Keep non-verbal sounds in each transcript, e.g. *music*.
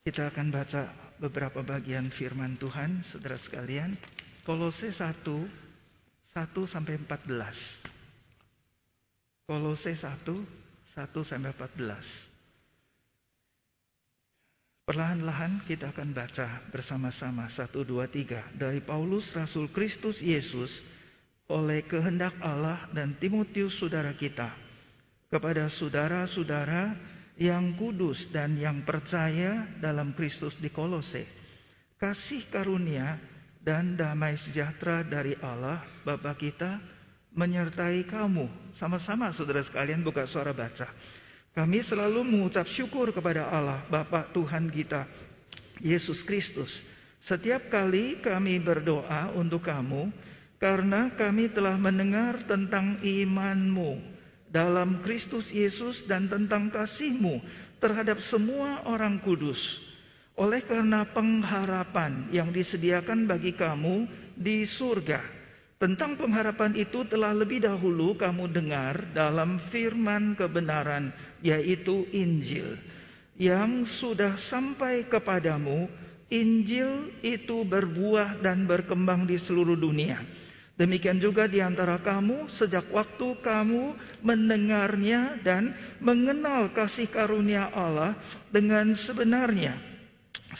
Kita akan baca beberapa bagian firman Tuhan, saudara sekalian. Kolose 1, 1 sampai 14. Kolose 1, 1 sampai 14. Perlahan-lahan kita akan baca bersama-sama 1, 2, 3 dari Paulus Rasul Kristus Yesus oleh kehendak Allah dan Timotius saudara kita kepada saudara-saudara yang kudus dan yang percaya dalam Kristus di Kolose. Kasih karunia dan damai sejahtera dari Allah Bapa kita menyertai kamu. Sama-sama saudara sekalian buka suara baca. Kami selalu mengucap syukur kepada Allah, Bapa Tuhan kita, Yesus Kristus. Setiap kali kami berdoa untuk kamu, karena kami telah mendengar tentang imanmu dalam Kristus Yesus dan tentang kasihmu terhadap semua orang kudus. Oleh karena pengharapan yang disediakan bagi kamu di surga tentang pengharapan itu telah lebih dahulu kamu dengar dalam firman kebenaran, yaitu Injil, yang sudah sampai kepadamu. Injil itu berbuah dan berkembang di seluruh dunia. Demikian juga di antara kamu, sejak waktu kamu mendengarnya dan mengenal kasih karunia Allah dengan sebenarnya.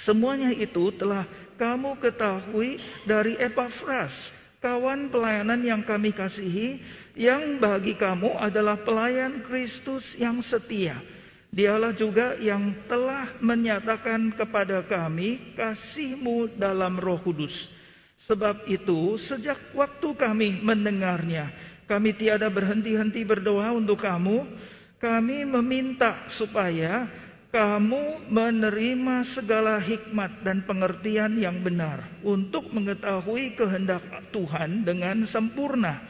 Semuanya itu telah kamu ketahui dari Epafras kawan pelayanan yang kami kasihi, yang bagi kamu adalah pelayan Kristus yang setia. Dialah juga yang telah menyatakan kepada kami kasihmu dalam roh kudus. Sebab itu sejak waktu kami mendengarnya, kami tiada berhenti-henti berdoa untuk kamu. Kami meminta supaya kamu menerima segala hikmat dan pengertian yang benar untuk mengetahui kehendak Tuhan dengan sempurna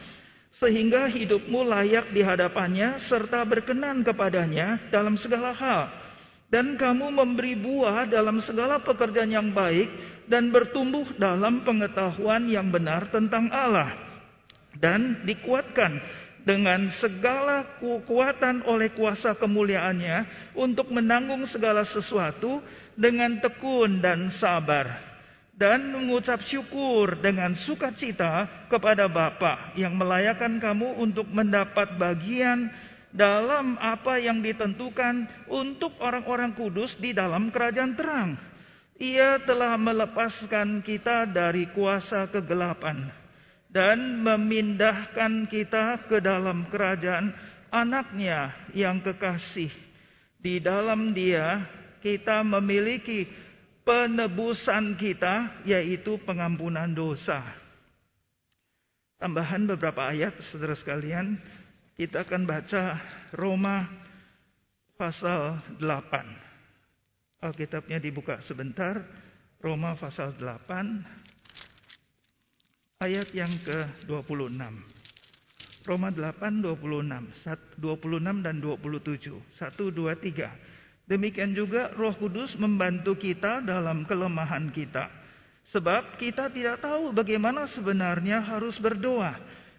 sehingga hidupmu layak di hadapannya serta berkenan kepadanya dalam segala hal dan kamu memberi buah dalam segala pekerjaan yang baik dan bertumbuh dalam pengetahuan yang benar tentang Allah dan dikuatkan dengan segala kekuatan oleh kuasa kemuliaannya untuk menanggung segala sesuatu dengan tekun dan sabar dan mengucap syukur dengan sukacita kepada Bapa yang melayakan kamu untuk mendapat bagian dalam apa yang ditentukan untuk orang-orang kudus di dalam kerajaan terang. Ia telah melepaskan kita dari kuasa kegelapan dan memindahkan kita ke dalam kerajaan anaknya yang kekasih. Di dalam dia kita memiliki penebusan kita yaitu pengampunan dosa. Tambahan beberapa ayat saudara sekalian, kita akan baca Roma pasal 8. Alkitabnya dibuka sebentar. Roma pasal 8 ayat yang ke-26. Roma 8 26, 26 dan 27. 1 2 3. Demikian juga Roh Kudus membantu kita dalam kelemahan kita. Sebab kita tidak tahu bagaimana sebenarnya harus berdoa.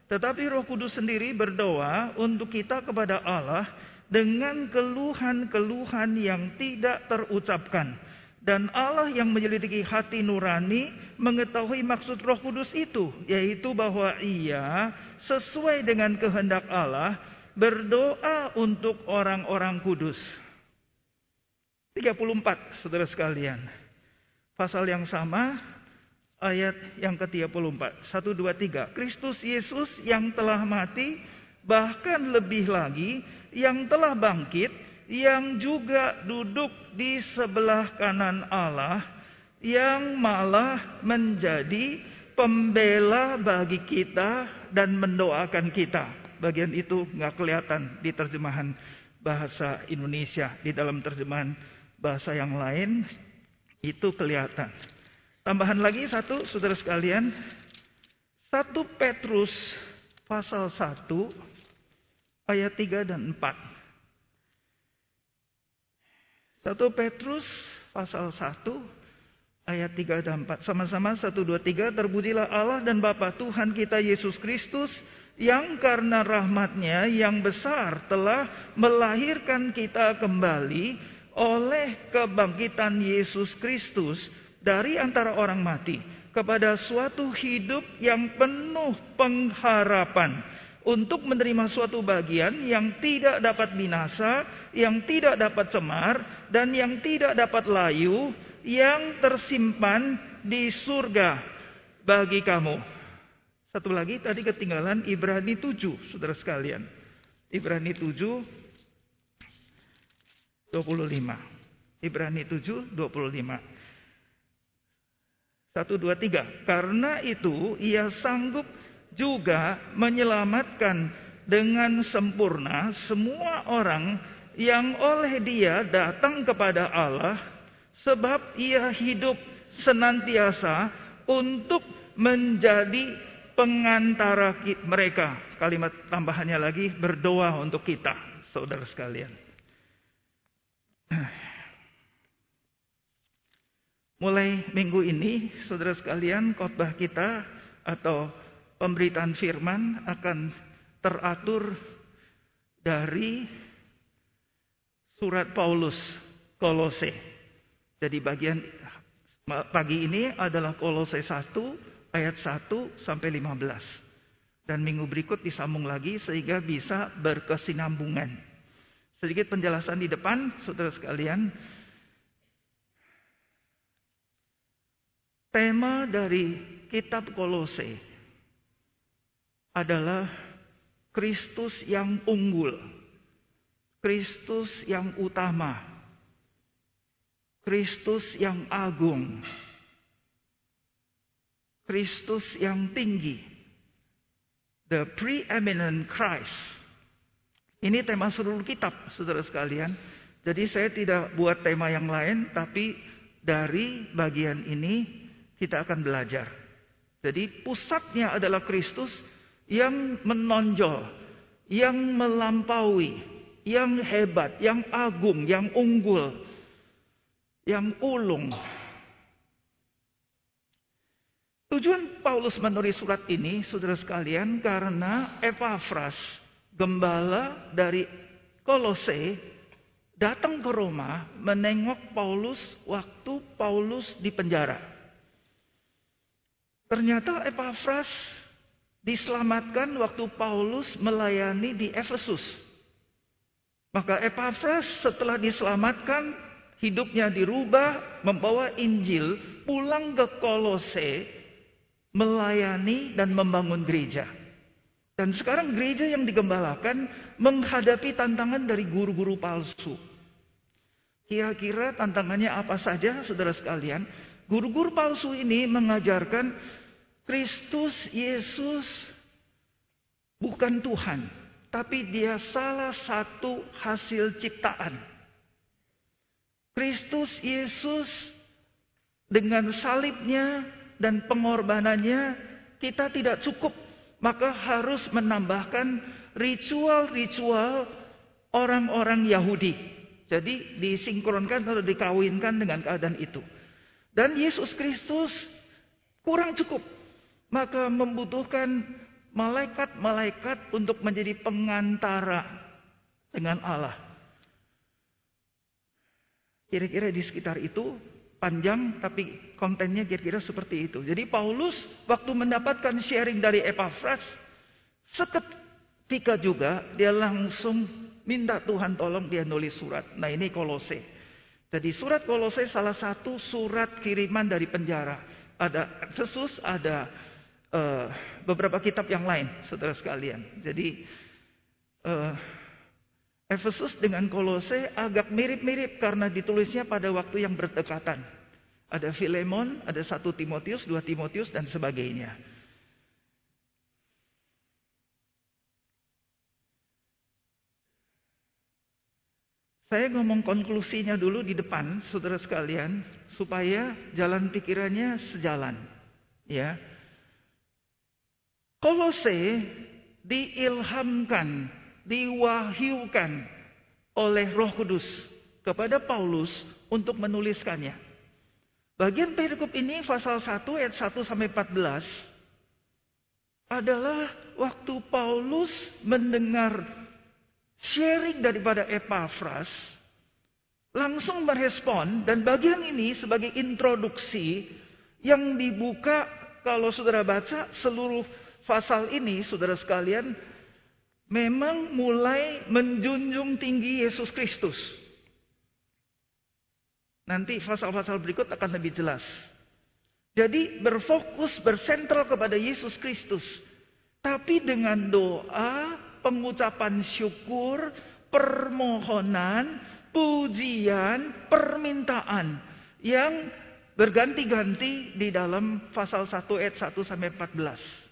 Tetapi Roh Kudus sendiri berdoa untuk kita kepada Allah dengan keluhan-keluhan yang tidak terucapkan. Dan Allah yang menyelidiki hati nurani mengetahui maksud roh kudus itu. Yaitu bahwa ia sesuai dengan kehendak Allah berdoa untuk orang-orang kudus. 34 saudara sekalian. Pasal yang sama ayat yang ke-34. 1, 2, 3. Kristus Yesus yang telah mati bahkan lebih lagi yang telah bangkit yang juga duduk di sebelah kanan Allah yang malah menjadi pembela bagi kita dan mendoakan kita. Bagian itu nggak kelihatan di terjemahan bahasa Indonesia. Di dalam terjemahan bahasa yang lain itu kelihatan. Tambahan lagi satu, saudara sekalian. Satu Petrus pasal 1 ayat 3 dan 4. 1 Petrus pasal 1 ayat 3 dan 4. Sama-sama 1 2 3 terpujilah Allah dan Bapa Tuhan kita Yesus Kristus yang karena rahmatnya yang besar telah melahirkan kita kembali oleh kebangkitan Yesus Kristus dari antara orang mati kepada suatu hidup yang penuh pengharapan untuk menerima suatu bagian yang tidak dapat binasa, yang tidak dapat cemar, dan yang tidak dapat layu, yang tersimpan di surga bagi kamu. Satu lagi tadi ketinggalan Ibrani 7, saudara sekalian. Ibrani 7, 25. Ibrani 7, 25. Satu, dua, tiga. Karena itu ia sanggup juga menyelamatkan dengan sempurna semua orang yang oleh dia datang kepada Allah sebab ia hidup senantiasa untuk menjadi pengantara mereka. Kalimat tambahannya lagi berdoa untuk kita, saudara sekalian. Mulai minggu ini, saudara sekalian, khotbah kita atau pemberitaan firman akan teratur dari surat Paulus Kolose. Jadi bagian pagi ini adalah Kolose 1 ayat 1 sampai 15. Dan minggu berikut disambung lagi sehingga bisa berkesinambungan. Sedikit penjelasan di depan, saudara sekalian. Tema dari kitab Kolose adalah Kristus yang unggul, Kristus yang utama, Kristus yang agung, Kristus yang tinggi, the preeminent Christ. Ini tema seluruh kitab, saudara sekalian. Jadi saya tidak buat tema yang lain, tapi dari bagian ini kita akan belajar. Jadi pusatnya adalah Kristus, yang menonjol, yang melampaui, yang hebat, yang agung, yang unggul, yang ulung. Tujuan Paulus menulis surat ini, saudara sekalian, karena Epaphras, gembala dari Kolose, datang ke Roma menengok Paulus waktu Paulus di penjara. Ternyata Epaphras diselamatkan waktu Paulus melayani di Efesus. Maka Epaphras setelah diselamatkan, hidupnya dirubah, membawa Injil, pulang ke Kolose, melayani dan membangun gereja. Dan sekarang gereja yang digembalakan menghadapi tantangan dari guru-guru palsu. Kira-kira tantangannya apa saja saudara sekalian? Guru-guru palsu ini mengajarkan Kristus Yesus bukan Tuhan, tapi dia salah satu hasil ciptaan. Kristus Yesus dengan salibnya dan pengorbanannya kita tidak cukup, maka harus menambahkan ritual-ritual orang-orang Yahudi. Jadi disinkronkan atau dikawinkan dengan keadaan itu. Dan Yesus Kristus kurang cukup maka membutuhkan malaikat-malaikat untuk menjadi pengantara dengan Allah. Kira-kira di sekitar itu panjang tapi kontennya kira-kira seperti itu. Jadi Paulus waktu mendapatkan sharing dari Epaphras seketika juga dia langsung minta Tuhan tolong dia nulis surat. Nah ini Kolose. Jadi surat Kolose salah satu surat kiriman dari penjara. Ada Efesus, ada uh, beberapa kitab yang lain, saudara sekalian. Jadi uh, Efesus dengan Kolose agak mirip-mirip karena ditulisnya pada waktu yang berdekatan. Ada Filemon, ada satu Timotius, dua Timotius dan sebagainya. Saya ngomong konklusinya dulu di depan, saudara sekalian, supaya jalan pikirannya sejalan. Ya, Kolose diilhamkan, diwahyukan oleh Roh Kudus kepada Paulus untuk menuliskannya. Bagian perikop ini pasal 1 ayat 1 sampai 14 adalah waktu Paulus mendengar sharing daripada Epaphras langsung merespon dan bagian ini sebagai introduksi yang dibuka kalau saudara baca seluruh pasal ini saudara sekalian memang mulai menjunjung tinggi Yesus Kristus. Nanti pasal-pasal berikut akan lebih jelas. Jadi berfokus bersentral kepada Yesus Kristus. Tapi dengan doa, pengucapan syukur, permohonan, pujian, permintaan yang berganti-ganti di dalam pasal 1 ayat 1 sampai 14.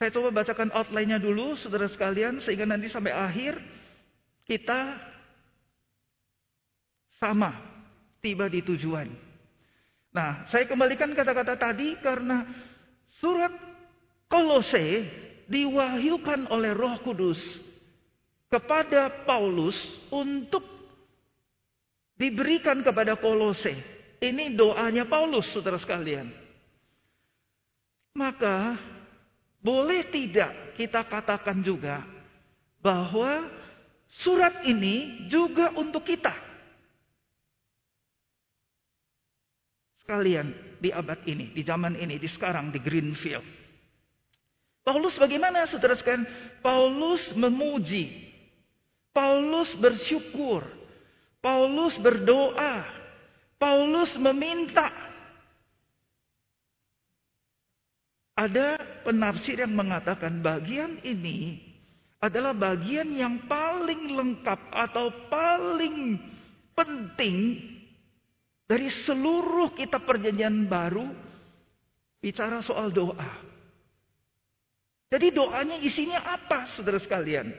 Saya coba bacakan outline-nya dulu saudara sekalian sehingga nanti sampai akhir kita sama tiba di tujuan. Nah, saya kembalikan kata-kata tadi karena surat Kolose diwahyukan oleh Roh Kudus kepada Paulus untuk diberikan kepada Kolose. Ini doanya Paulus, saudara sekalian. Maka boleh tidak kita katakan juga bahwa surat ini juga untuk kita. Sekalian di abad ini, di zaman ini, di sekarang di Greenfield. Paulus bagaimana saudara sekalian? Paulus memuji. Paulus bersyukur Paulus berdoa. Paulus meminta. Ada penafsir yang mengatakan bagian ini adalah bagian yang paling lengkap atau paling penting dari seluruh kitab perjanjian baru bicara soal doa. Jadi doanya isinya apa saudara sekalian?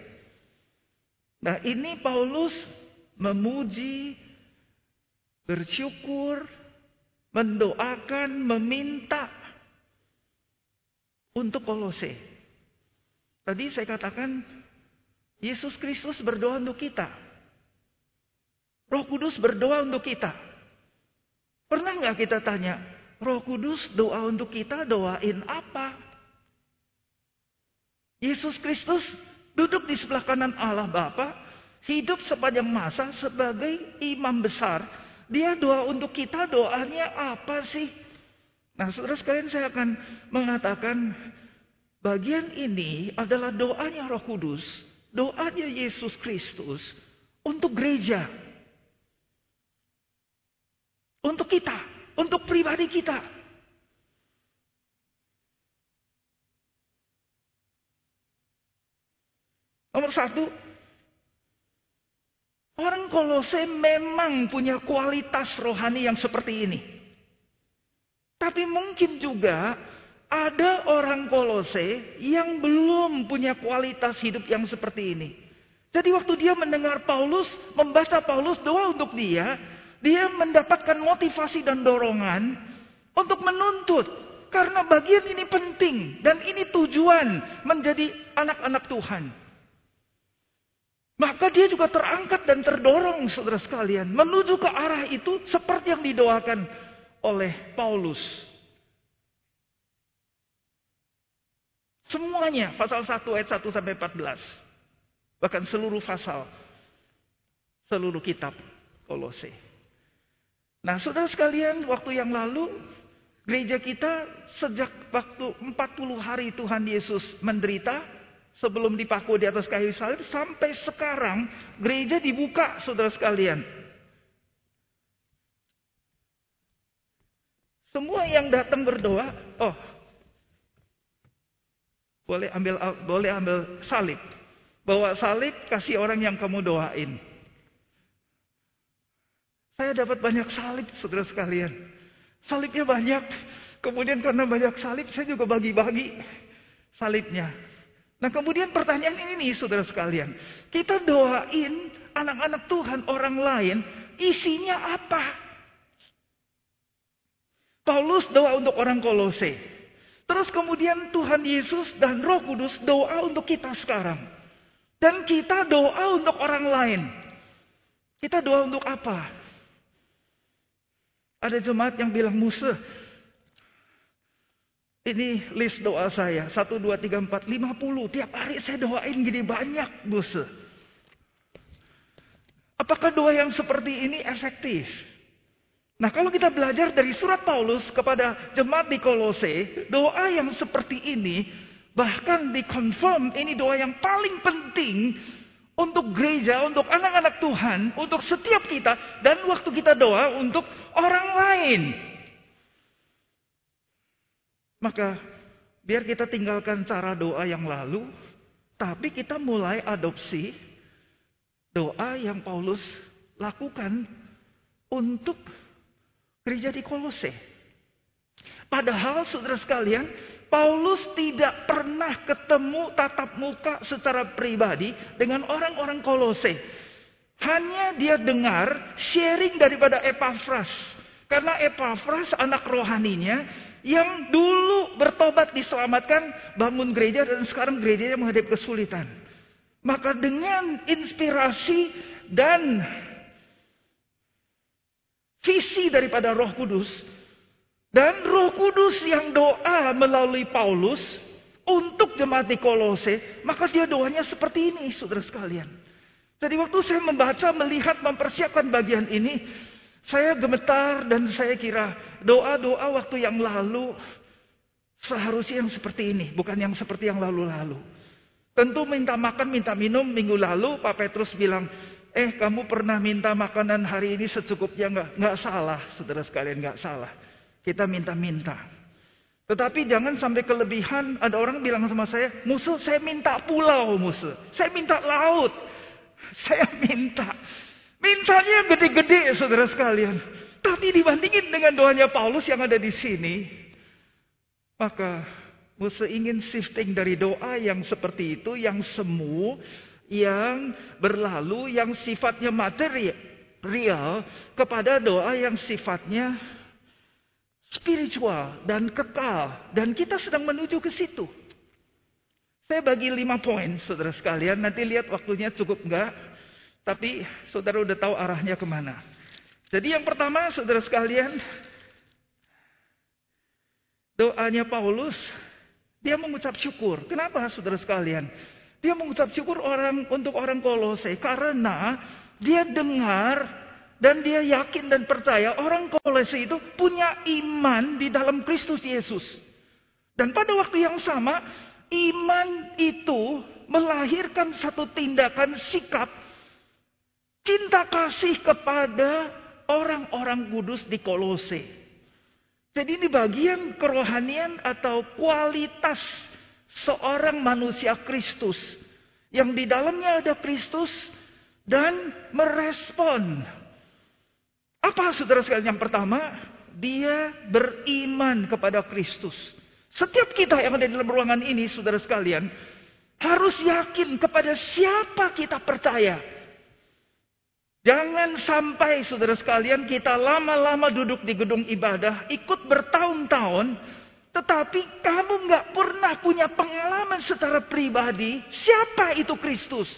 Nah ini Paulus memuji, bersyukur, mendoakan, meminta untuk Kolose. Tadi saya katakan Yesus Kristus berdoa untuk kita. Roh Kudus berdoa untuk kita. Pernah nggak kita tanya, Roh Kudus doa untuk kita doain apa? Yesus Kristus duduk di sebelah kanan Allah Bapa, hidup sepanjang masa sebagai imam besar. Dia doa untuk kita, doanya apa sih? Nah, saudara sekalian saya akan mengatakan bagian ini adalah doanya Roh Kudus, doanya Yesus Kristus untuk gereja. Untuk kita, untuk pribadi kita. Nomor satu, Orang Kolose memang punya kualitas rohani yang seperti ini. Tapi mungkin juga ada orang Kolose yang belum punya kualitas hidup yang seperti ini. Jadi waktu dia mendengar Paulus, membaca Paulus doa untuk dia, dia mendapatkan motivasi dan dorongan untuk menuntut. Karena bagian ini penting dan ini tujuan menjadi anak-anak Tuhan. Maka dia juga terangkat dan terdorong saudara sekalian. Menuju ke arah itu seperti yang didoakan oleh Paulus. Semuanya pasal 1 ayat 1 sampai 14. Bahkan seluruh pasal. Seluruh kitab Kolose. Nah saudara sekalian waktu yang lalu gereja kita sejak waktu 40 hari Tuhan Yesus menderita sebelum dipaku di atas kayu salib sampai sekarang gereja dibuka saudara sekalian. Semua yang datang berdoa, oh boleh ambil boleh ambil salib. Bawa salib kasih orang yang kamu doain. Saya dapat banyak salib saudara sekalian. Salibnya banyak. Kemudian karena banyak salib saya juga bagi-bagi salibnya. Nah kemudian pertanyaan ini nih saudara sekalian. Kita doain anak-anak Tuhan orang lain. Isinya apa? Paulus doa untuk orang kolose. Terus kemudian Tuhan Yesus dan roh kudus doa untuk kita sekarang. Dan kita doa untuk orang lain. Kita doa untuk apa? Ada jemaat yang bilang Musa, ini list doa saya. 1, 2, 3, 4, 50. Tiap hari saya doain gini banyak, bos. Apakah doa yang seperti ini efektif? Nah, kalau kita belajar dari surat Paulus kepada jemaat di Kolose, doa yang seperti ini bahkan dikonfirm ini doa yang paling penting untuk gereja, untuk anak-anak Tuhan, untuk setiap kita dan waktu kita doa untuk orang lain. Maka biar kita tinggalkan cara doa yang lalu, tapi kita mulai adopsi doa yang Paulus lakukan untuk gereja di Kolose. Padahal saudara sekalian, Paulus tidak pernah ketemu tatap muka secara pribadi dengan orang-orang Kolose. Hanya dia dengar sharing daripada Epafras. Karena Epafras anak rohaninya yang dulu bertobat diselamatkan bangun gereja dan sekarang gerejanya menghadapi kesulitan. Maka dengan inspirasi dan visi daripada Roh Kudus dan Roh Kudus yang doa melalui Paulus untuk jemaat di Kolose, maka dia doanya seperti ini, saudara sekalian. Jadi waktu saya membaca, melihat, mempersiapkan bagian ini, saya gemetar dan saya kira doa-doa waktu yang lalu seharusnya yang seperti ini, bukan yang seperti yang lalu-lalu. Tentu minta makan, minta minum minggu lalu Pak Petrus bilang, Eh, kamu pernah minta makanan hari ini secukupnya nggak? Nggak salah, saudara sekalian nggak salah. Kita minta-minta. Tetapi jangan sampai kelebihan. Ada orang bilang sama saya, musuh saya minta pulau musuh. Saya minta laut. *laughs* Saya minta. Mintanya gede-gede saudara sekalian. Tapi dibandingin dengan doanya Paulus yang ada di sini. Maka musuh ingin shifting dari doa yang seperti itu. Yang semu yang berlalu yang sifatnya materi real kepada doa yang sifatnya spiritual dan kekal dan kita sedang menuju ke situ. Saya bagi lima poin, saudara sekalian. Nanti lihat waktunya cukup enggak. Tapi saudara udah tahu arahnya ke mana. Jadi yang pertama, saudara sekalian, doanya Paulus, dia mengucap syukur. Kenapa, saudara sekalian? Dia mengucap syukur orang untuk orang Kolose karena dia dengar dan dia yakin dan percaya orang Kolose itu punya iman di dalam Kristus Yesus. Dan pada waktu yang sama, iman itu melahirkan satu tindakan sikap cinta kasih kepada orang-orang kudus di Kolose. Jadi ini bagian kerohanian atau kualitas seorang manusia Kristus yang di dalamnya ada Kristus dan merespon. Apa saudara sekalian? Yang pertama, dia beriman kepada Kristus. Setiap kita yang ada di dalam ruangan ini, saudara sekalian, harus yakin kepada siapa kita percaya. Jangan sampai saudara sekalian kita lama-lama duduk di gedung ibadah, ikut bertahun-tahun, tetapi kamu nggak pernah punya pengalaman secara pribadi siapa itu Kristus.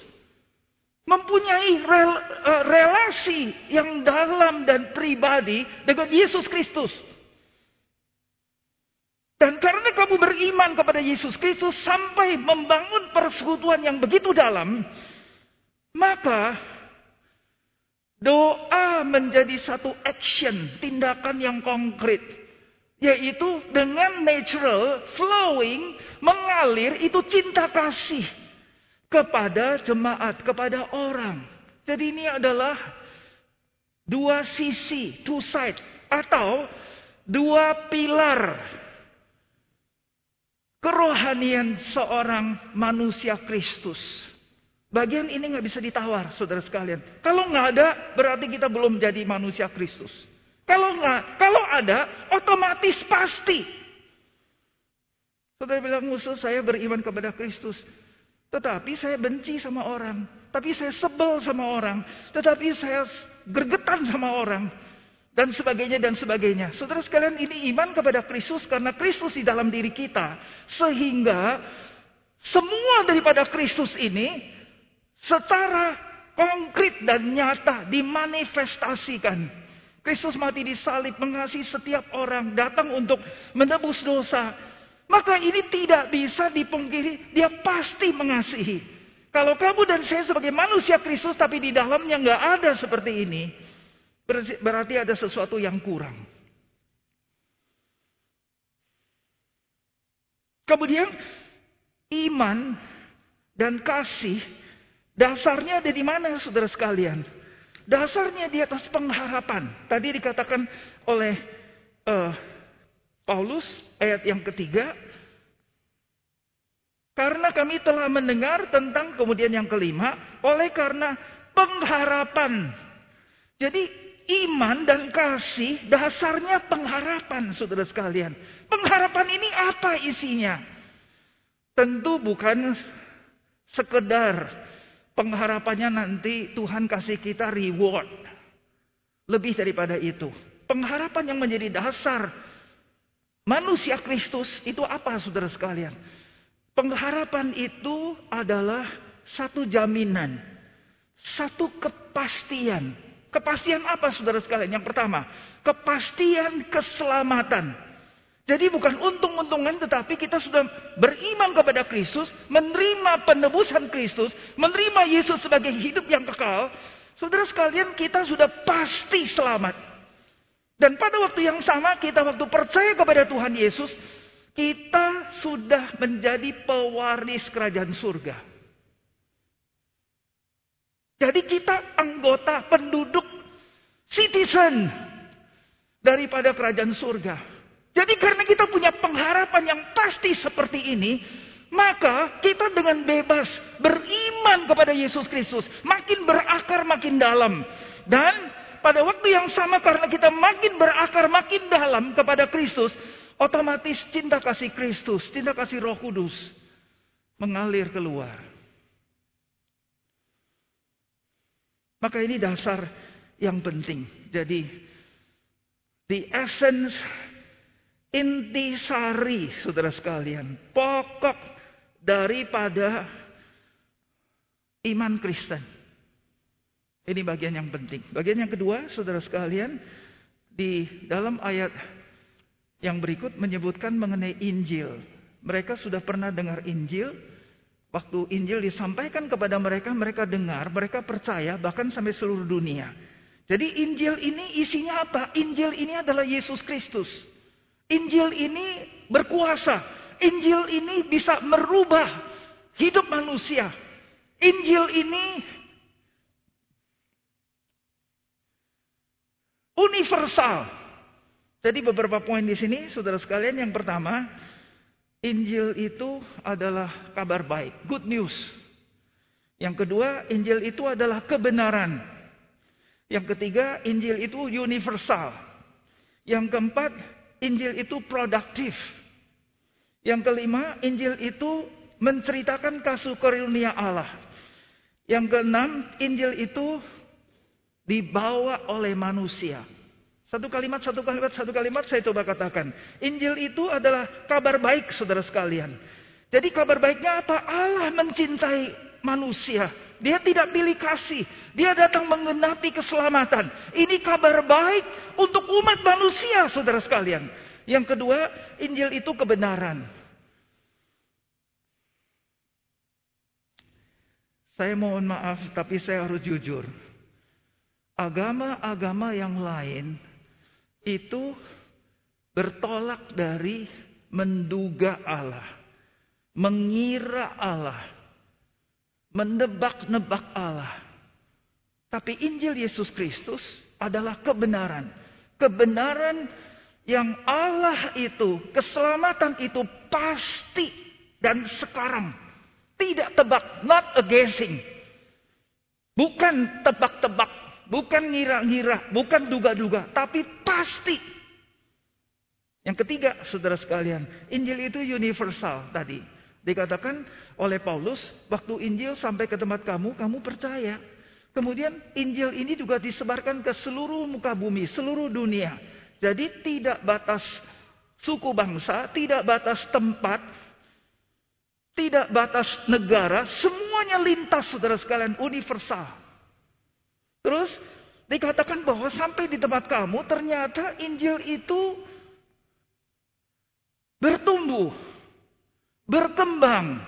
Mempunyai rel, uh, relasi yang dalam dan pribadi dengan Yesus Kristus. Dan karena kamu beriman kepada Yesus Kristus sampai membangun persekutuan yang begitu dalam, maka doa menjadi satu action, tindakan yang konkret yaitu dengan natural, flowing, mengalir itu cinta kasih kepada jemaat, kepada orang. Jadi ini adalah dua sisi, two side atau dua pilar kerohanian seorang manusia Kristus. Bagian ini nggak bisa ditawar, saudara sekalian. Kalau nggak ada, berarti kita belum jadi manusia Kristus. Kalau enggak, kalau ada, otomatis pasti. Saudara bilang musuh saya beriman kepada Kristus. Tetapi saya benci sama orang. Tapi saya sebel sama orang. Tetapi saya gergetan sama orang. Dan sebagainya dan sebagainya. Saudara sekalian ini iman kepada Kristus karena Kristus di dalam diri kita. Sehingga semua daripada Kristus ini secara konkret dan nyata dimanifestasikan Kristus mati di salib mengasihi setiap orang datang untuk menebus dosa. Maka ini tidak bisa dipungkiri, dia pasti mengasihi. Kalau kamu dan saya sebagai manusia Kristus tapi di dalamnya nggak ada seperti ini, berarti ada sesuatu yang kurang. Kemudian iman dan kasih dasarnya ada di mana saudara sekalian? Dasarnya di atas pengharapan. Tadi dikatakan oleh uh, Paulus ayat yang ketiga, karena kami telah mendengar tentang kemudian yang kelima, oleh karena pengharapan. Jadi iman dan kasih dasarnya pengharapan saudara sekalian. Pengharapan ini apa isinya? Tentu bukan sekedar pengharapannya nanti Tuhan kasih kita reward. Lebih daripada itu. Pengharapan yang menjadi dasar manusia Kristus itu apa saudara sekalian? Pengharapan itu adalah satu jaminan, satu kepastian. Kepastian apa saudara sekalian? Yang pertama, kepastian keselamatan. Jadi bukan untung-untungan tetapi kita sudah beriman kepada Kristus, menerima penebusan Kristus, menerima Yesus sebagai hidup yang kekal. Saudara sekalian kita sudah pasti selamat. Dan pada waktu yang sama kita waktu percaya kepada Tuhan Yesus, kita sudah menjadi pewaris kerajaan surga. Jadi kita anggota penduduk citizen daripada kerajaan surga. Jadi karena kita punya pengharapan yang pasti seperti ini, maka kita dengan bebas beriman kepada Yesus Kristus, makin berakar makin dalam. Dan pada waktu yang sama karena kita makin berakar makin dalam kepada Kristus, Otomatis cinta kasih Kristus, cinta kasih Roh Kudus mengalir keluar. Maka ini dasar yang penting. Jadi the essence intisari saudara sekalian, pokok daripada iman Kristen. Ini bagian yang penting. Bagian yang kedua, saudara sekalian, di dalam ayat yang berikut menyebutkan mengenai Injil. Mereka sudah pernah dengar Injil. Waktu Injil disampaikan kepada mereka, mereka dengar, mereka percaya, bahkan sampai seluruh dunia. Jadi Injil ini isinya apa? Injil ini adalah Yesus Kristus. Injil ini berkuasa. Injil ini bisa merubah hidup manusia. Injil ini universal. Jadi beberapa poin di sini, saudara sekalian. Yang pertama, Injil itu adalah kabar baik, good news. Yang kedua, Injil itu adalah kebenaran. Yang ketiga, Injil itu universal. Yang keempat, Injil itu produktif. Yang kelima, Injil itu menceritakan kasus karunia Allah. Yang keenam, Injil itu dibawa oleh manusia. Satu kalimat, satu kalimat, satu kalimat saya coba katakan. Injil itu adalah kabar baik saudara sekalian. Jadi kabar baiknya apa? Allah mencintai manusia. Dia tidak pilih kasih. Dia datang mengenapi keselamatan. Ini kabar baik untuk umat manusia saudara sekalian. Yang kedua, Injil itu kebenaran. Saya mohon maaf tapi saya harus jujur. Agama-agama yang lain itu bertolak dari menduga Allah, mengira Allah, mendebak-nebak Allah. Tapi Injil Yesus Kristus adalah kebenaran. Kebenaran yang Allah itu, keselamatan itu pasti dan sekarang. Tidak tebak, not a guessing. Bukan tebak-tebak bukan ngira-ngira, bukan duga-duga, tapi pasti. Yang ketiga, saudara sekalian, Injil itu universal tadi. Dikatakan oleh Paulus, waktu Injil sampai ke tempat kamu, kamu percaya. Kemudian Injil ini juga disebarkan ke seluruh muka bumi, seluruh dunia. Jadi tidak batas suku bangsa, tidak batas tempat, tidak batas negara, semuanya lintas saudara sekalian universal. Terus dikatakan bahwa sampai di tempat kamu ternyata Injil itu bertumbuh, berkembang.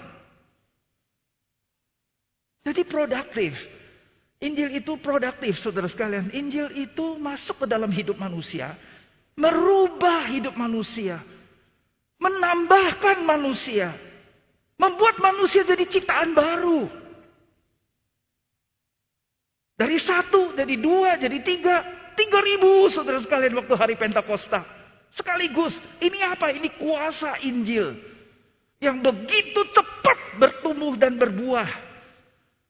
Jadi produktif. Injil itu produktif, saudara sekalian. Injil itu masuk ke dalam hidup manusia, merubah hidup manusia, menambahkan manusia, membuat manusia jadi ciptaan baru. Dari satu, jadi dua, jadi tiga, tiga ribu saudara sekalian waktu hari Pentakosta. Sekaligus, ini apa? Ini kuasa Injil. Yang begitu cepat bertumbuh dan berbuah.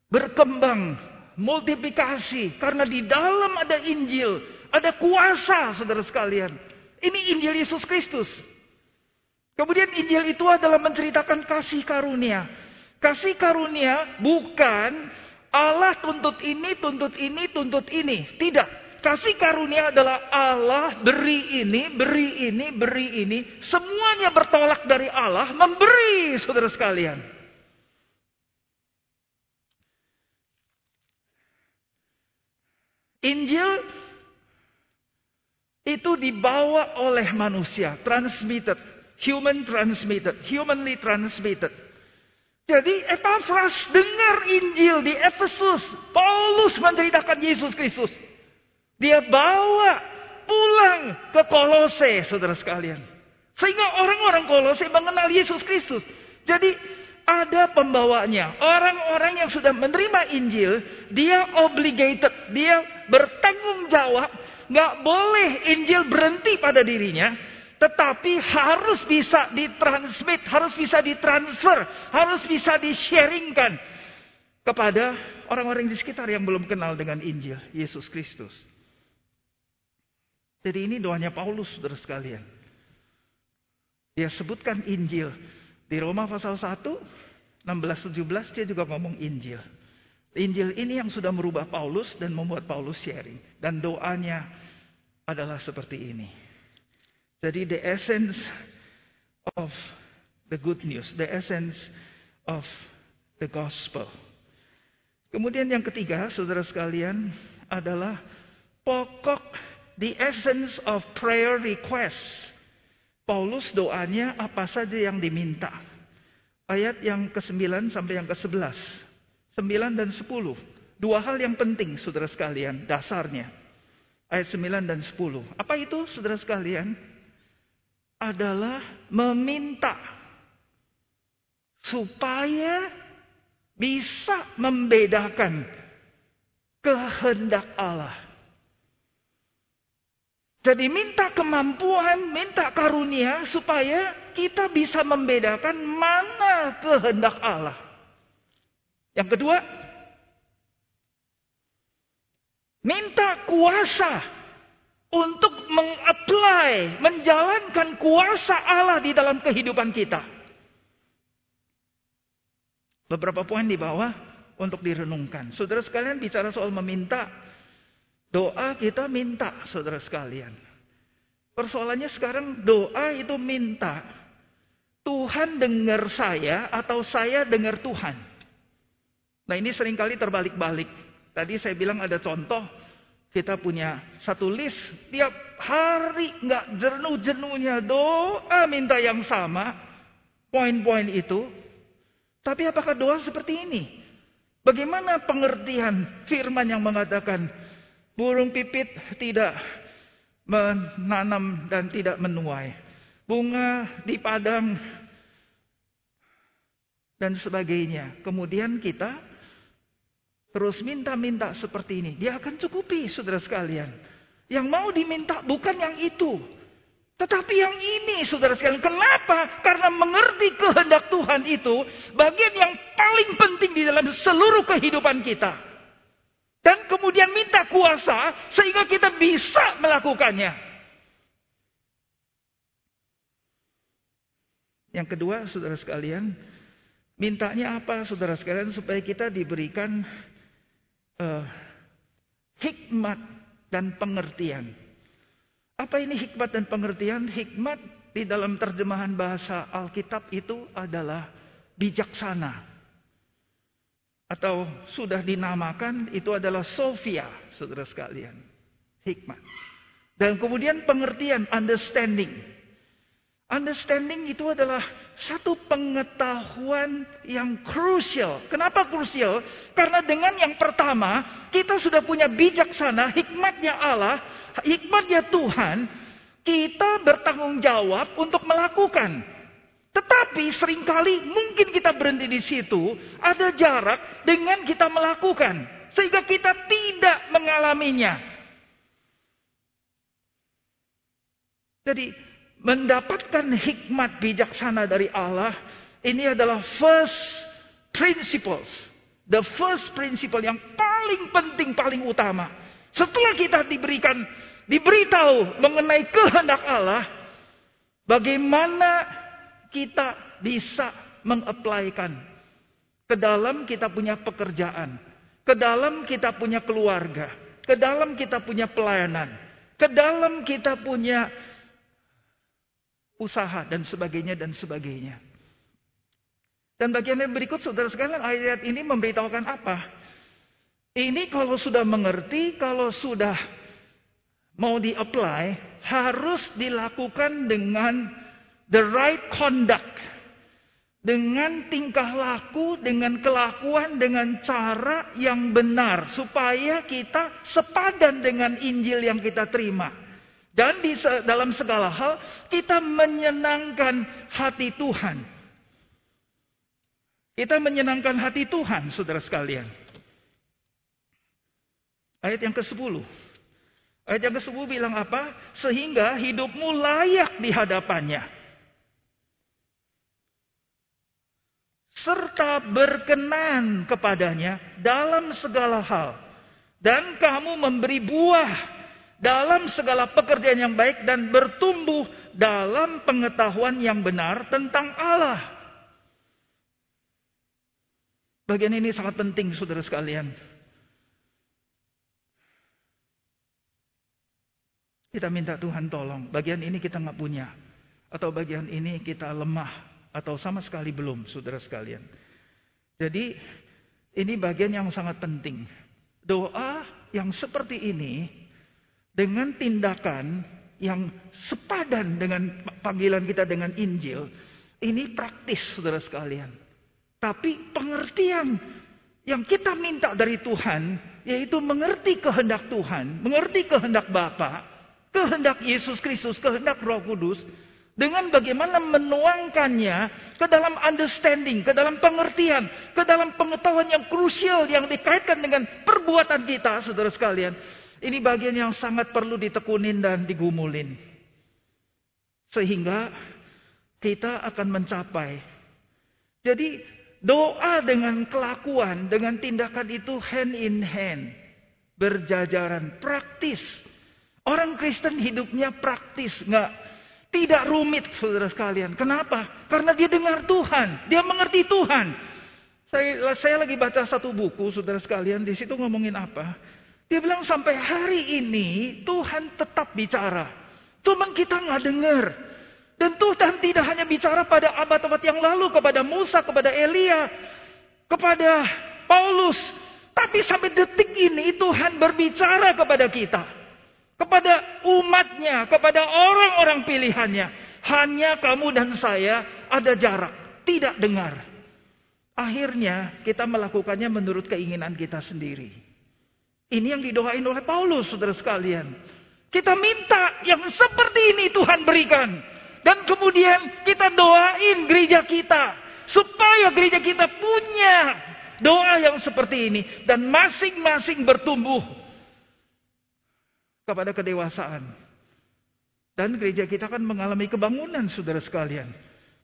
Berkembang multiplikasi karena di dalam ada Injil, ada kuasa Saudara sekalian. Ini Injil Yesus Kristus. Kemudian Injil itu adalah menceritakan kasih karunia. Kasih karunia bukan Allah tuntut ini, tuntut ini, tuntut ini. Tidak. Kasih karunia adalah Allah beri ini, beri ini, beri ini. Semuanya bertolak dari Allah memberi saudara sekalian. Injil itu dibawa oleh manusia, transmitted, human transmitted, humanly transmitted. Jadi Epaphras dengar Injil di Efesus, Paulus menceritakan Yesus Kristus. Dia bawa pulang ke Kolose, saudara sekalian. Sehingga orang-orang Kolose mengenal Yesus Kristus. Jadi ada pembawanya. Orang-orang yang sudah menerima Injil, dia obligated, dia bertanggung jawab, nggak boleh Injil berhenti pada dirinya, tetapi harus bisa ditransmit, harus bisa ditransfer, harus bisa di-sharingkan kepada orang-orang di sekitar yang belum kenal dengan Injil Yesus Kristus. Jadi ini doanya Paulus, saudara sekalian. Dia sebutkan Injil di Roma pasal 1, 16-17 dia juga ngomong Injil. Injil ini yang sudah merubah Paulus dan membuat Paulus sharing. Dan doanya adalah seperti ini. Jadi the essence of the good news, the essence of the gospel. Kemudian yang ketiga, saudara sekalian, adalah pokok the essence of prayer request. Paulus doanya apa saja yang diminta. Ayat yang ke-9 sampai yang ke-11. 9 dan 10. Dua hal yang penting saudara sekalian, dasarnya. Ayat 9 dan 10. Apa itu saudara sekalian? Adalah meminta supaya bisa membedakan kehendak Allah jadi minta kemampuan, minta karunia supaya kita bisa membedakan mana kehendak Allah. Yang kedua, minta kuasa untuk mengapply, menjalankan kuasa Allah di dalam kehidupan kita. Beberapa poin di bawah untuk direnungkan. Saudara sekalian bicara soal meminta, Doa kita minta, saudara sekalian. Persoalannya sekarang doa itu minta. Tuhan dengar saya atau saya dengar Tuhan. Nah ini sering kali terbalik-balik. Tadi saya bilang ada contoh. Kita punya satu list. Tiap hari nggak jenuh-jenuhnya doa minta yang sama. Poin-poin itu. Tapi apakah doa seperti ini? Bagaimana pengertian firman yang mengatakan Burung pipit tidak menanam dan tidak menuai. Bunga di padang dan sebagainya. Kemudian kita terus minta-minta seperti ini. Dia akan cukupi saudara sekalian. Yang mau diminta bukan yang itu. Tetapi yang ini saudara sekalian. Kenapa? Karena mengerti kehendak Tuhan itu. Bagian yang paling penting di dalam seluruh kehidupan kita. Dan kemudian minta kuasa sehingga kita bisa melakukannya. Yang kedua, saudara sekalian, mintanya apa, saudara sekalian, supaya kita diberikan uh, hikmat dan pengertian. Apa ini hikmat dan pengertian? Hikmat di dalam terjemahan bahasa Alkitab itu adalah bijaksana atau sudah dinamakan itu adalah Sofia, saudara sekalian. Hikmat. Dan kemudian pengertian, understanding. Understanding itu adalah satu pengetahuan yang krusial. Kenapa krusial? Karena dengan yang pertama, kita sudah punya bijaksana, hikmatnya Allah, hikmatnya Tuhan, kita bertanggung jawab untuk melakukan. Tetapi sering kali mungkin kita berhenti di situ, ada jarak dengan kita melakukan. Sehingga kita tidak mengalaminya. Jadi mendapatkan hikmat bijaksana dari Allah, ini adalah first principles. The first principle yang paling penting, paling utama. Setelah kita diberikan, diberitahu mengenai kehendak Allah, bagaimana kita bisa mengaplikan ke dalam kita punya pekerjaan, ke dalam kita punya keluarga, ke dalam kita punya pelayanan, ke dalam kita punya usaha dan sebagainya dan sebagainya. Dan bagian yang berikut saudara sekalian ayat ini memberitahukan apa? Ini kalau sudah mengerti, kalau sudah mau di-apply, harus dilakukan dengan the right conduct. Dengan tingkah laku, dengan kelakuan, dengan cara yang benar. Supaya kita sepadan dengan Injil yang kita terima. Dan di dalam segala hal kita menyenangkan hati Tuhan. Kita menyenangkan hati Tuhan, saudara sekalian. Ayat yang ke-10. Ayat yang ke-10 bilang apa? Sehingga hidupmu layak di hadapannya. Serta berkenan kepadanya dalam segala hal. Dan kamu memberi buah dalam segala pekerjaan yang baik dan bertumbuh dalam pengetahuan yang benar tentang Allah. Bagian ini sangat penting saudara sekalian. Kita minta Tuhan tolong. Bagian ini kita nggak punya. Atau bagian ini kita lemah. Atau sama sekali belum saudara sekalian. Jadi ini bagian yang sangat penting. Doa yang seperti ini dengan tindakan yang sepadan dengan panggilan kita dengan Injil, ini praktis saudara sekalian. Tapi pengertian yang kita minta dari Tuhan, yaitu mengerti kehendak Tuhan, mengerti kehendak Bapa, kehendak Yesus Kristus, kehendak Roh Kudus, dengan bagaimana menuangkannya ke dalam understanding, ke dalam pengertian, ke dalam pengetahuan yang krusial yang dikaitkan dengan perbuatan kita, saudara sekalian. Ini bagian yang sangat perlu ditekunin dan digumulin. Sehingga kita akan mencapai. Jadi doa dengan kelakuan, dengan tindakan itu hand in hand. Berjajaran, praktis. Orang Kristen hidupnya praktis, nggak tidak rumit, saudara sekalian. Kenapa? Karena dia dengar Tuhan, dia mengerti Tuhan. Saya, saya lagi baca satu buku, saudara sekalian. Di situ ngomongin apa? Dia bilang sampai hari ini Tuhan tetap bicara. Cuman kita nggak dengar. Dan Tuhan tidak hanya bicara pada abad-abad yang lalu kepada Musa, kepada Elia, kepada Paulus. Tapi sampai detik ini Tuhan berbicara kepada kita. Kepada umatnya, kepada orang-orang pilihannya. Hanya kamu dan saya ada jarak, tidak dengar. Akhirnya kita melakukannya menurut keinginan kita sendiri. Ini yang didoain oleh Paulus, saudara sekalian. Kita minta yang seperti ini Tuhan berikan. Dan kemudian kita doain gereja kita. Supaya gereja kita punya doa yang seperti ini. Dan masing-masing bertumbuh kepada kedewasaan. Dan gereja kita kan mengalami kebangunan saudara sekalian.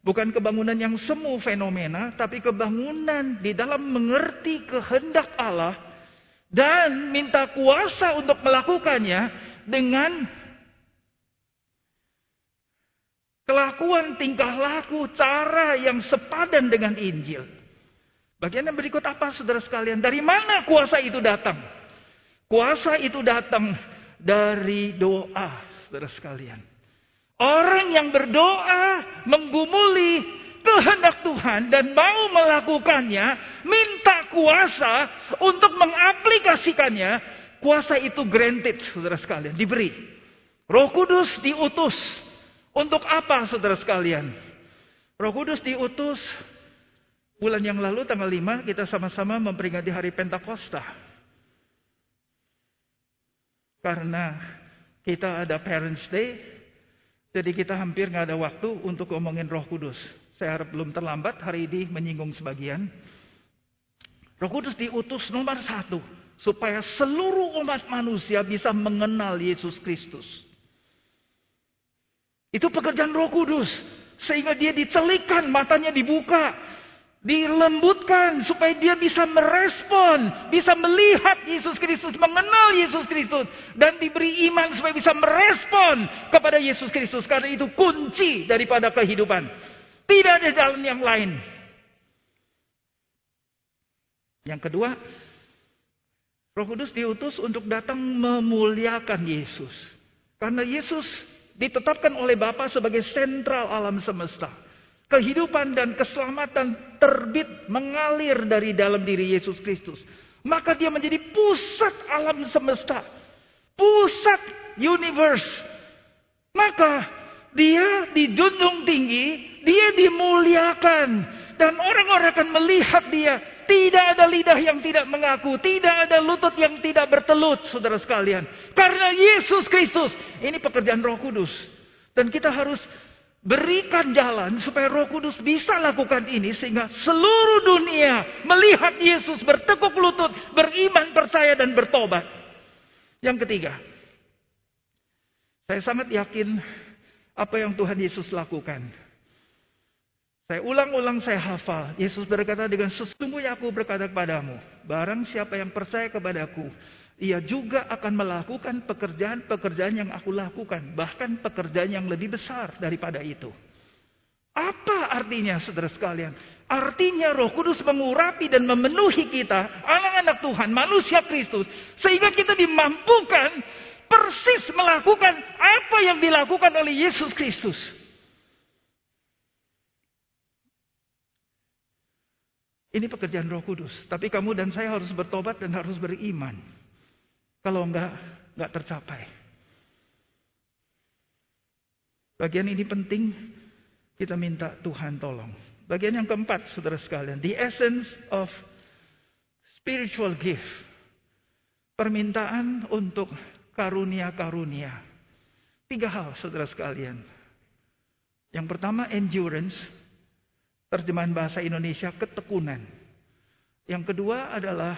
Bukan kebangunan yang semu fenomena, tapi kebangunan di dalam mengerti kehendak Allah dan minta kuasa untuk melakukannya dengan kelakuan tingkah laku cara yang sepadan dengan Injil. Bagian yang berikut apa saudara sekalian? Dari mana kuasa itu datang? Kuasa itu datang dari doa, saudara sekalian. Orang yang berdoa menggumuli kehendak Tuhan dan mau melakukannya, minta kuasa untuk mengaplikasikannya, kuasa itu granted, saudara sekalian, diberi. Roh Kudus diutus Untuk apa saudara sekalian? Roh Kudus diutus bulan yang lalu tanggal 5 kita sama-sama memperingati hari Pentakosta. Karena kita ada Parents Day, jadi kita hampir nggak ada waktu untuk ngomongin Roh Kudus. Saya harap belum terlambat hari ini menyinggung sebagian. Roh Kudus diutus nomor satu supaya seluruh umat manusia bisa mengenal Yesus Kristus. Itu pekerjaan Roh Kudus sehingga dia dicelikan, matanya dibuka, dilembutkan supaya dia bisa merespon, bisa melihat Yesus Kristus, mengenal Yesus Kristus dan diberi iman supaya bisa merespon kepada Yesus Kristus karena itu kunci daripada kehidupan. Tidak ada jalan yang lain. Yang kedua, Roh Kudus diutus untuk datang memuliakan Yesus. Karena Yesus ditetapkan oleh Bapa sebagai sentral alam semesta. Kehidupan dan keselamatan terbit mengalir dari dalam diri Yesus Kristus. Maka dia menjadi pusat alam semesta. Pusat universe. Maka dia dijunjung tinggi, dia dimuliakan. Dan orang-orang akan melihat dia. Tidak ada lidah yang tidak mengaku. Tidak ada lutut yang tidak bertelut, saudara sekalian. Karena Yesus Kristus. Ini pekerjaan roh kudus. Dan kita harus Berikan jalan supaya Roh Kudus bisa lakukan ini sehingga seluruh dunia melihat Yesus bertekuk lutut, beriman, percaya dan bertobat. Yang ketiga, saya sangat yakin apa yang Tuhan Yesus lakukan. Saya ulang-ulang saya hafal. Yesus berkata dengan sesungguhnya aku berkata kepadamu, barang siapa yang percaya kepadaku, ia juga akan melakukan pekerjaan-pekerjaan yang aku lakukan. Bahkan pekerjaan yang lebih besar daripada itu. Apa artinya saudara sekalian? Artinya roh kudus mengurapi dan memenuhi kita. Anak-anak Tuhan, manusia Kristus. Sehingga kita dimampukan persis melakukan apa yang dilakukan oleh Yesus Kristus. Ini pekerjaan roh kudus. Tapi kamu dan saya harus bertobat dan harus beriman. Kalau enggak, enggak tercapai. Bagian ini penting, kita minta Tuhan tolong. Bagian yang keempat, saudara sekalian. The essence of spiritual gift. Permintaan untuk karunia-karunia. Tiga hal, saudara sekalian. Yang pertama, endurance. Terjemahan bahasa Indonesia, ketekunan. Yang kedua adalah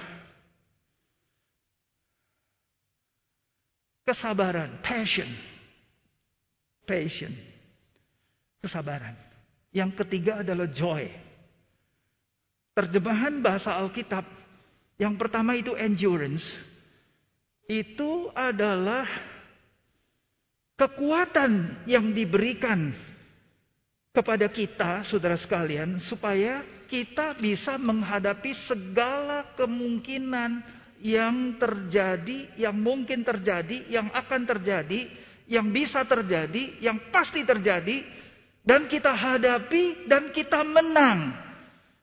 Kesabaran, passion. Passion. Kesabaran. Yang ketiga adalah joy. Terjemahan bahasa Alkitab yang pertama itu endurance. Itu adalah kekuatan yang diberikan kepada kita, saudara sekalian, supaya kita bisa menghadapi segala kemungkinan yang terjadi, yang mungkin terjadi, yang akan terjadi, yang bisa terjadi, yang pasti terjadi, dan kita hadapi dan kita menang.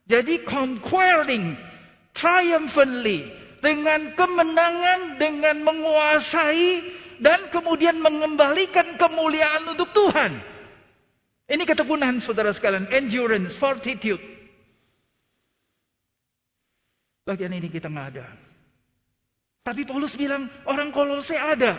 Jadi conquering triumphantly dengan kemenangan, dengan menguasai dan kemudian mengembalikan kemuliaan untuk Tuhan. Ini ketekunan saudara sekalian, endurance, fortitude. Bagian ini kita nggak ada. Tapi Paulus bilang orang Kolose ada.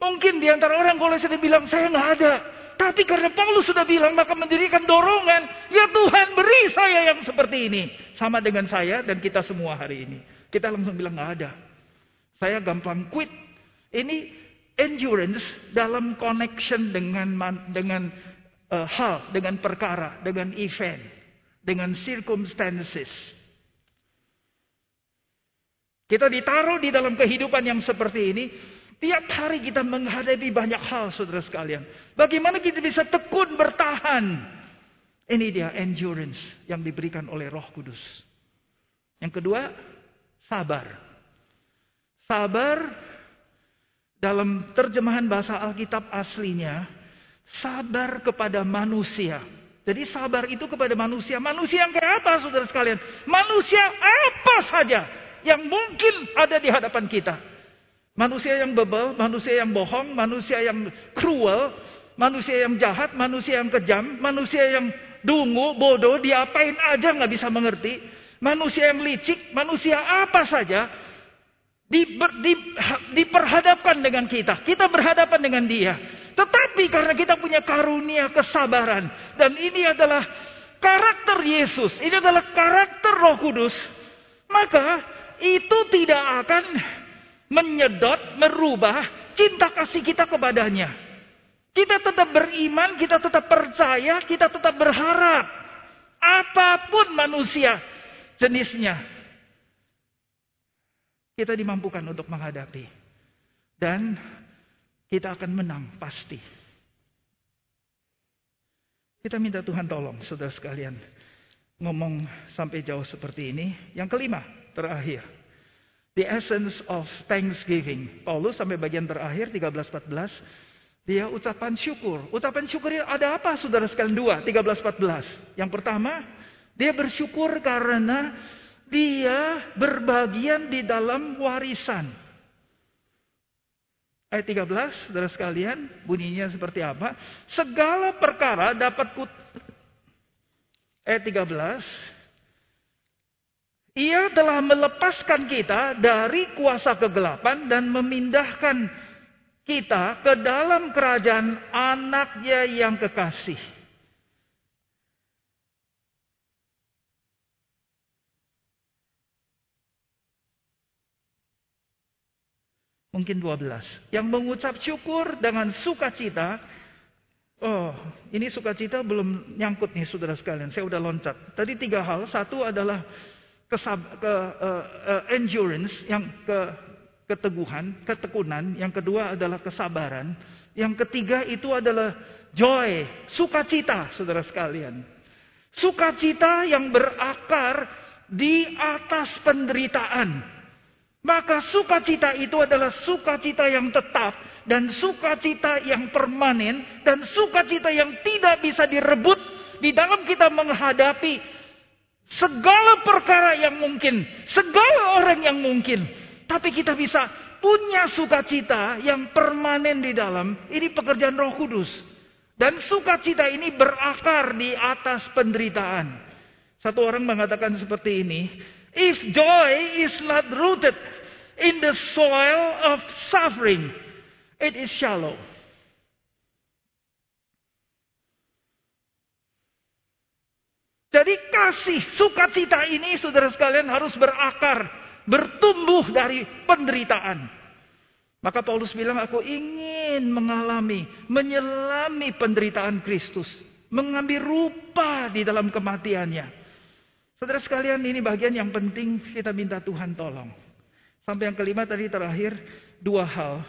Mungkin di antara orang Kolose dia bilang saya nggak ada. Tapi karena Paulus sudah bilang maka mendirikan dorongan. Ya Tuhan beri saya yang seperti ini. Sama dengan saya dan kita semua hari ini. Kita langsung bilang nggak ada. Saya gampang quit. Ini endurance dalam connection dengan dengan uh, hal, dengan perkara, dengan event, dengan circumstances. Kita ditaruh di dalam kehidupan yang seperti ini. Tiap hari kita menghadapi banyak hal saudara sekalian. Bagaimana kita bisa tekun bertahan. Ini dia endurance yang diberikan oleh roh kudus. Yang kedua, sabar. Sabar dalam terjemahan bahasa Alkitab aslinya. Sabar kepada manusia. Jadi sabar itu kepada manusia. Manusia yang kayak apa saudara sekalian? Manusia apa saja yang mungkin ada di hadapan kita. Manusia yang bebel, manusia yang bohong, manusia yang cruel, manusia yang jahat, manusia yang kejam, manusia yang dungu, bodoh, diapain aja nggak bisa mengerti, manusia yang licik, manusia apa saja di, di, diperhadapkan dengan kita, kita berhadapan dengan dia. Tetapi karena kita punya karunia kesabaran dan ini adalah karakter Yesus, ini adalah karakter Roh Kudus, maka itu tidak akan menyedot, merubah cinta kasih kita kepadanya. Kita tetap beriman, kita tetap percaya, kita tetap berharap. Apa pun manusia jenisnya. Kita dimampukan untuk menghadapi. Dan kita akan menang pasti. Kita minta Tuhan tolong saudara sekalian. Ngomong sampai jauh seperti ini. Yang kelima, terakhir. The essence of thanksgiving. Paulus sampai bagian terakhir 13-14. Dia ucapan syukur. Ucapan syukur ada apa saudara sekalian? Dua, 13-14. Yang pertama, dia bersyukur karena dia berbagian di dalam warisan. Ayat 13, saudara sekalian, bunyinya seperti apa? Segala perkara dapat kut... Ayat 13, ia telah melepaskan kita dari kuasa kegelapan dan memindahkan kita ke dalam kerajaan anaknya yang kekasih. Mungkin 12. Yang mengucap syukur dengan sukacita. Oh, ini sukacita belum nyangkut nih saudara sekalian. Saya udah loncat. Tadi tiga hal. Satu adalah kesab, ke, uh, uh, endurance, yang ke, keteguhan, ketekunan. Yang kedua adalah kesabaran. Yang ketiga itu adalah joy, sukacita saudara sekalian. Sukacita yang berakar di atas penderitaan. Maka sukacita itu adalah sukacita yang tetap dan sukacita yang permanen dan sukacita yang tidak bisa direbut di dalam kita menghadapi segala perkara yang mungkin, segala orang yang mungkin. Tapi kita bisa punya sukacita yang permanen di dalam. Ini pekerjaan Roh Kudus. Dan sukacita ini berakar di atas penderitaan. Satu orang mengatakan seperti ini, If joy is not rooted in the soil of suffering, it is shallow. Jadi kasih sukacita ini saudara sekalian harus berakar, bertumbuh dari penderitaan. Maka Paulus bilang aku ingin mengalami, menyelami penderitaan Kristus, mengambil rupa di dalam kematiannya. Saudara sekalian ini bagian yang penting kita minta Tuhan tolong. Sampai yang kelima tadi terakhir dua hal.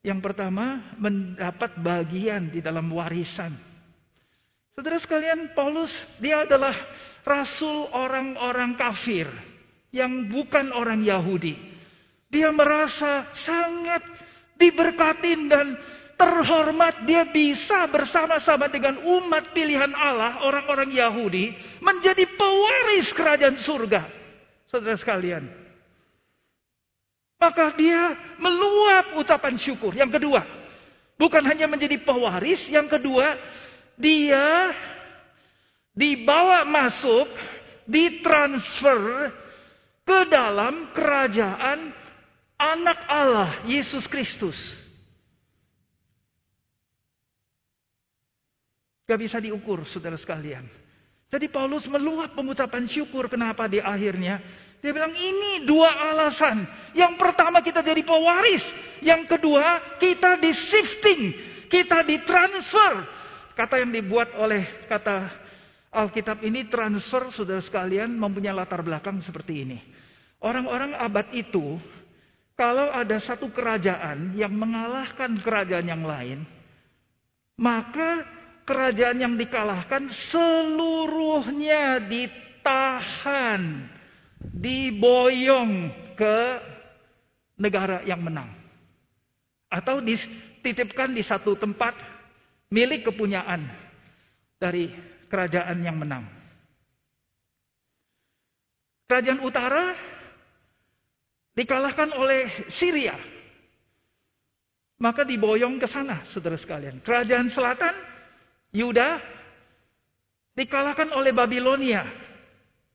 Yang pertama mendapat bagian di dalam warisan. Saudara sekalian Paulus dia adalah rasul orang-orang kafir yang bukan orang Yahudi. Dia merasa sangat diberkatin dan terhormat dia bisa bersama-sama dengan umat pilihan Allah, orang-orang Yahudi, menjadi pewaris kerajaan surga. Saudara sekalian. Maka dia meluap ucapan syukur. Yang kedua, bukan hanya menjadi pewaris, yang kedua, dia dibawa masuk, ditransfer ke dalam kerajaan anak Allah, Yesus Kristus. Gak bisa diukur saudara sekalian. Jadi Paulus meluap pengucapan syukur kenapa di akhirnya. Dia bilang ini dua alasan. Yang pertama kita jadi pewaris. Yang kedua kita di shifting. Kita di transfer. Kata yang dibuat oleh kata Alkitab ini transfer saudara sekalian mempunyai latar belakang seperti ini. Orang-orang abad itu kalau ada satu kerajaan yang mengalahkan kerajaan yang lain, maka kerajaan yang dikalahkan seluruhnya ditahan, diboyong ke negara yang menang. Atau dititipkan di satu tempat milik kepunyaan dari kerajaan yang menang. Kerajaan utara dikalahkan oleh Syria. Maka diboyong ke sana, saudara sekalian. Kerajaan selatan, Yuda, dikalahkan oleh Babilonia.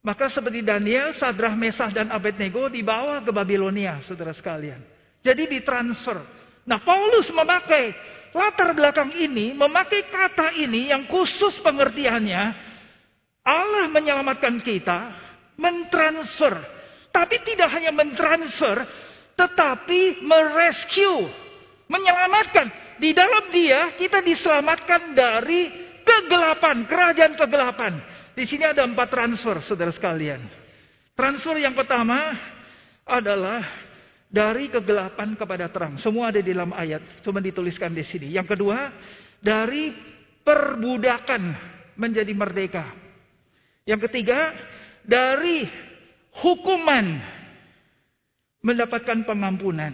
Maka seperti Daniel, Sadrah, Mesah, dan Abednego dibawa ke Babilonia, saudara sekalian. Jadi ditransfer. Nah Paulus memakai latar belakang ini, memakai kata ini yang khusus pengertiannya. Allah menyelamatkan kita, mentransfer. Tapi tidak hanya mentransfer, tetapi merescue menyelamatkan. Di dalam dia kita diselamatkan dari kegelapan, kerajaan kegelapan. Di sini ada empat transfer, saudara sekalian. Transfer yang pertama adalah dari kegelapan kepada terang. Semua ada di dalam ayat, cuma dituliskan di sini. Yang kedua, dari perbudakan menjadi merdeka. Yang ketiga, dari hukuman mendapatkan pengampunan.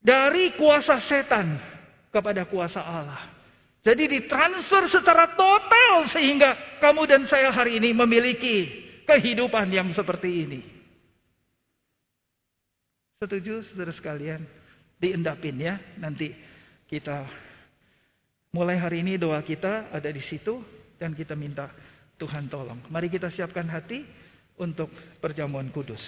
Dari kuasa setan kepada kuasa Allah. Jadi ditransfer secara total sehingga kamu dan saya hari ini memiliki kehidupan yang seperti ini. Setuju saudara sekalian? Diendapin ya. Nanti kita mulai hari ini doa kita ada di situ dan kita minta Tuhan tolong. Mari kita siapkan hati untuk perjamuan kudus.